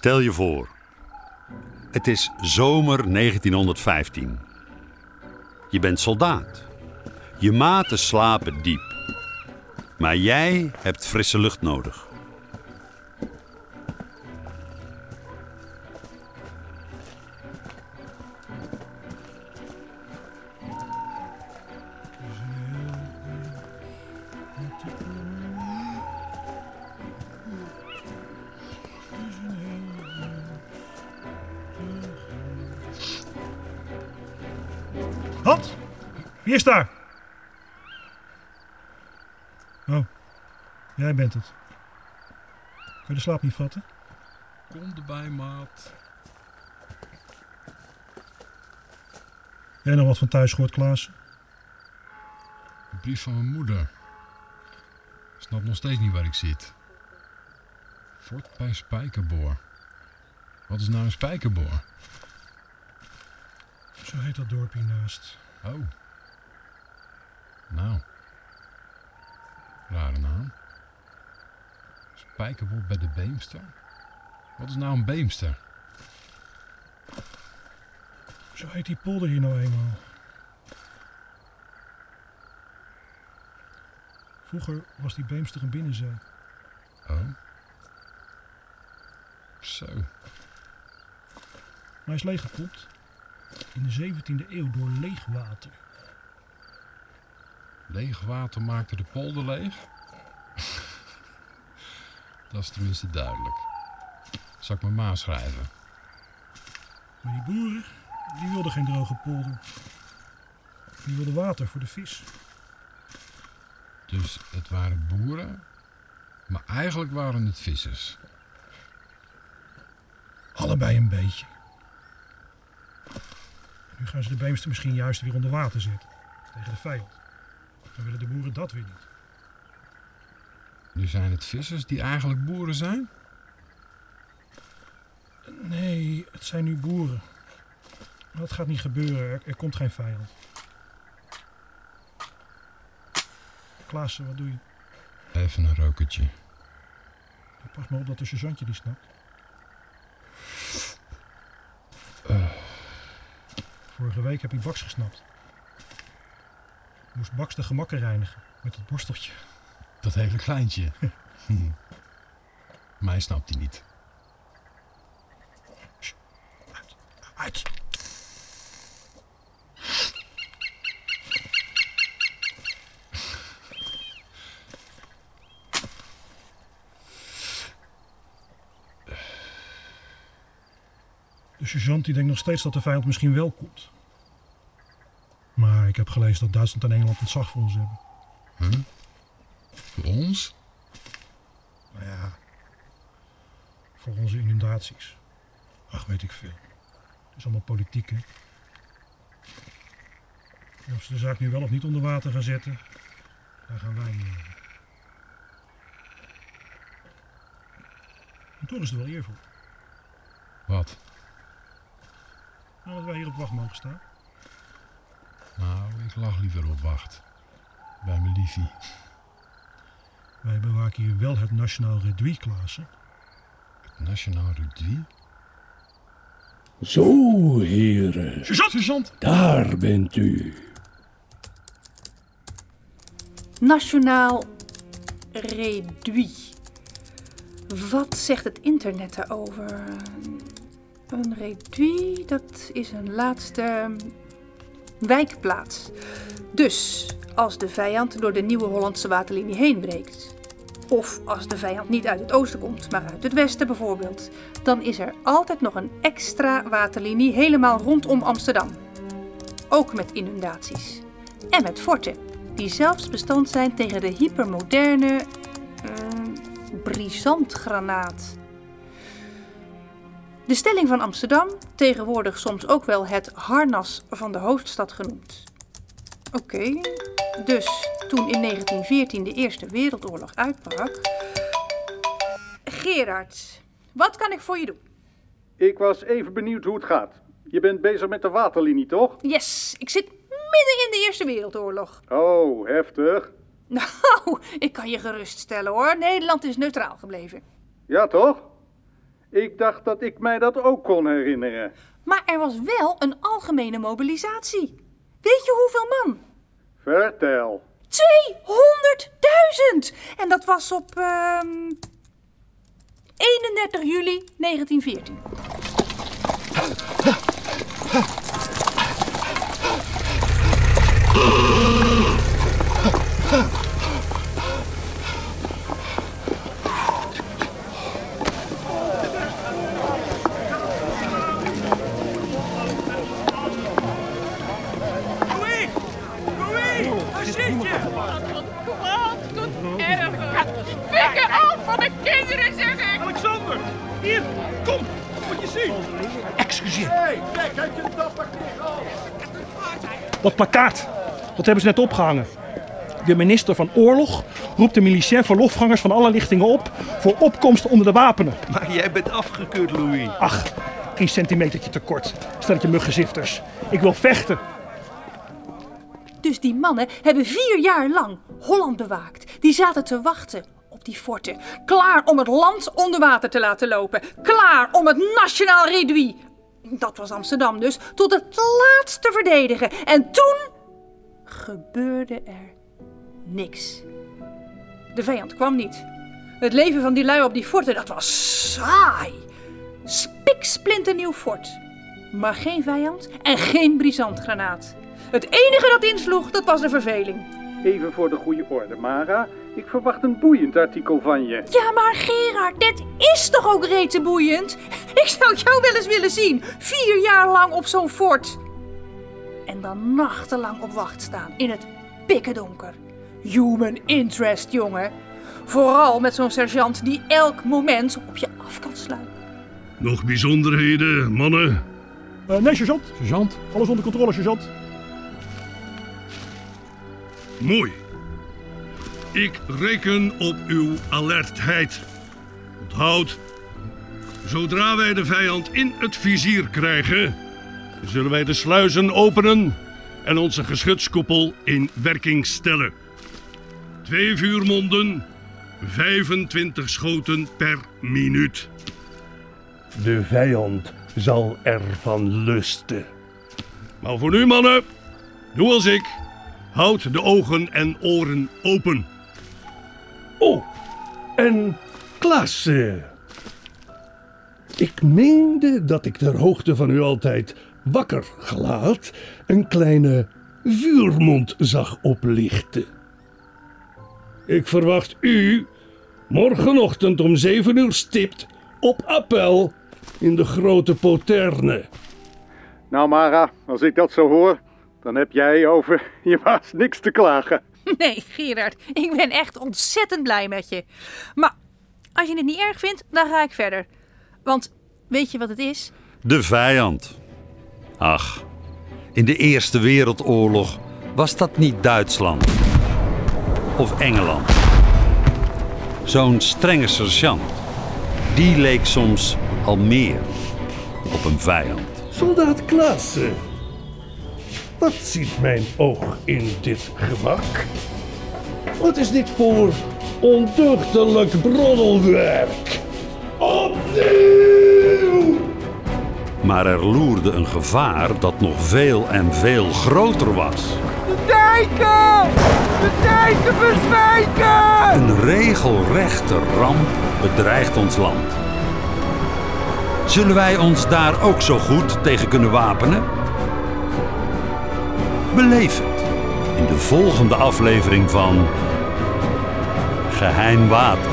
Stel je voor. Het is zomer 1915. Je bent soldaat. Je maten slapen diep. Maar jij hebt frisse lucht nodig. Halt! Wie is daar? Oh, jij bent het. Kun je de slaap niet vatten? Kom erbij, maat. Jij nog wat van thuis gehoord, Klaas? Een brief van mijn moeder. Ik snap nog steeds niet waar ik zit. Fort bij Spijkerboor. Wat is nou een spijkerboor? Zo heet dat dorp hiernaast. Oh. Nou. Rare naam. Spijkerboor bij de Beemster? Wat is nou een Beemster? Zo heet die polder hier nou eenmaal. Vroeger was die Beemster een binnenzee. Oh. Zo. Maar hij is leeggekopt in de 17e eeuw door leegwater. Leeg water maakte de polder leeg? Dat is tenminste duidelijk. Zal ik mijn ma schrijven? Maar die boeren, die wilden geen droge polder. Die wilden water voor de vis. Dus het waren boeren, maar eigenlijk waren het vissers. Allebei een beetje. Nu gaan ze de Beemster misschien juist weer onder water zetten. Tegen de vijand. Dan willen de boeren dat weer niet. Nu zijn het vissers die eigenlijk boeren zijn? Nee, het zijn nu boeren. Dat gaat niet gebeuren. Er, er komt geen vijand. Klaassen, wat doe je? Even een rokertje. Pas maar op dat de sergeantje die snapt. Vorige week heb je Baks gesnapt. Moest Baks de gemakken reinigen met het borsteltje. Dat hele kleintje. Hm. Mij snapt hij niet. Uit, uit. De sergeant die denkt nog steeds dat de vijand misschien wel komt. Maar ik heb gelezen dat Duitsland en Engeland ontzag voor ons hebben. Huh? Voor ons? Nou ja, voor onze inundaties. Ach, weet ik veel. Het is allemaal politiek, hè. En of ze de zaak nu wel of niet onder water gaan zetten, daar gaan wij niet over. En toch is er wel eer voor. Wat? Nou, dat wij hier op wacht mogen staan. Nou, ik lag liever op wacht. Bij mijn liefie. Wij bewaken hier wel het Nationaal Reduit, Klaassen. Het Nationaal Reduit? Zo, heren, Sergeant! Sergeant! daar bent u. Nationaal reduit. Wat zegt het internet daarover? Een reduit, dat is een laatste wijkplaats. Dus als de vijand door de nieuwe Hollandse waterlinie heen breekt, of als de vijand niet uit het oosten komt, maar uit het westen bijvoorbeeld, dan is er altijd nog een extra waterlinie helemaal rondom Amsterdam. Ook met inundaties. En met forten, die zelfs bestand zijn tegen de hypermoderne eh, brisantgranaat. De stelling van Amsterdam, tegenwoordig soms ook wel het harnas van de hoofdstad genoemd. Oké, dus toen in 1914 de Eerste Wereldoorlog uitbrak. Gerard, wat kan ik voor je doen? Ik was even benieuwd hoe het gaat. Je bent bezig met de waterlinie, toch? Yes, ik zit midden in de Eerste Wereldoorlog. Oh, heftig. Nou, ik kan je geruststellen hoor. Nederland is neutraal gebleven. Ja, toch? Ik dacht dat ik mij dat ook kon herinneren. Maar er was wel een algemene mobilisatie. Weet je hoeveel man? Vertel. 200.000! En dat was op ehm 31 juli 1914. Louis! Waar zit je? Wat doet erg? Fikken af van de kinderen, zeg ik! Alexander! Hier, kom! Moet je zien! Excuseer. Hé, kijk, heb je een dapper al? Dat plakkaat, dat hebben ze net opgehangen. De minister van Oorlog roept de militair verlofgangers van alle lichtingen op voor opkomst onder de wapenen. Maar jij bent afgekeurd, Louis. Ach, één centimetertje tekort. Stelletje muggenzifters. Ik wil vechten. Dus die mannen hebben vier jaar lang Holland bewaakt. Die zaten te wachten op die forten. Klaar om het land onder water te laten lopen. Klaar om het nationaal reduit, dat was Amsterdam dus, tot het laatst te verdedigen. En toen gebeurde er niks. De vijand kwam niet. Het leven van die lui op die forten, dat was saai. Spiksplinternieuw fort. Maar geen vijand en geen brisantgranaat. Het enige dat insloeg, dat was de verveling. Even voor de goede orde, Mara. Ik verwacht een boeiend artikel van je. Ja, maar Gerard, dit is toch ook rete boeiend? Ik zou jou wel eens willen zien. Vier jaar lang op zo'n fort. En dan nachtenlang op wacht staan in het pikkendonker. Human interest, jongen. Vooral met zo'n sergeant die elk moment op je af kan sluiten. Nog bijzonderheden, mannen? Eh, nee, sergeant. Sergeant? Alles onder controle, sergeant. Mooi. Ik reken op uw alertheid. Onthoud, zodra wij de vijand in het vizier krijgen, zullen wij de sluizen openen en onze geschutskoepel in werking stellen. Twee vuurmonden, 25 schoten per minuut. De vijand zal ervan lusten. Maar voor nu, mannen, doe als ik. Houd de ogen en oren open. Oh, en Klaassen. Ik meende dat ik ter hoogte van u altijd wakker gelaat een kleine vuurmond zag oplichten. Ik verwacht u morgenochtend om zeven uur stipt op appel in de grote poterne. Nou, Mara, als ik dat zo hoor, dan heb jij over je baas niks te klagen. Nee, Gerard, ik ben echt ontzettend blij met je. Maar als je het niet erg vindt, dan ga ik verder. Want weet je wat het is? De vijand. Ach, in de Eerste Wereldoorlog was dat niet Duitsland of Engeland. Zo'n strenge sergeant, die leek soms al meer op een vijand. Soldaat Klaassen. Wat ziet mijn oog in dit gemak? Wat is dit voor ondeugdelijk broddelwerk? Opnieuw! Maar er loerde een gevaar dat nog veel en veel groter was. Dijken! De dijken verzwijken! Een regelrechte ramp bedreigt ons land. Zullen wij ons daar ook zo goed tegen kunnen wapenen? Het in de volgende aflevering van Geheim Water.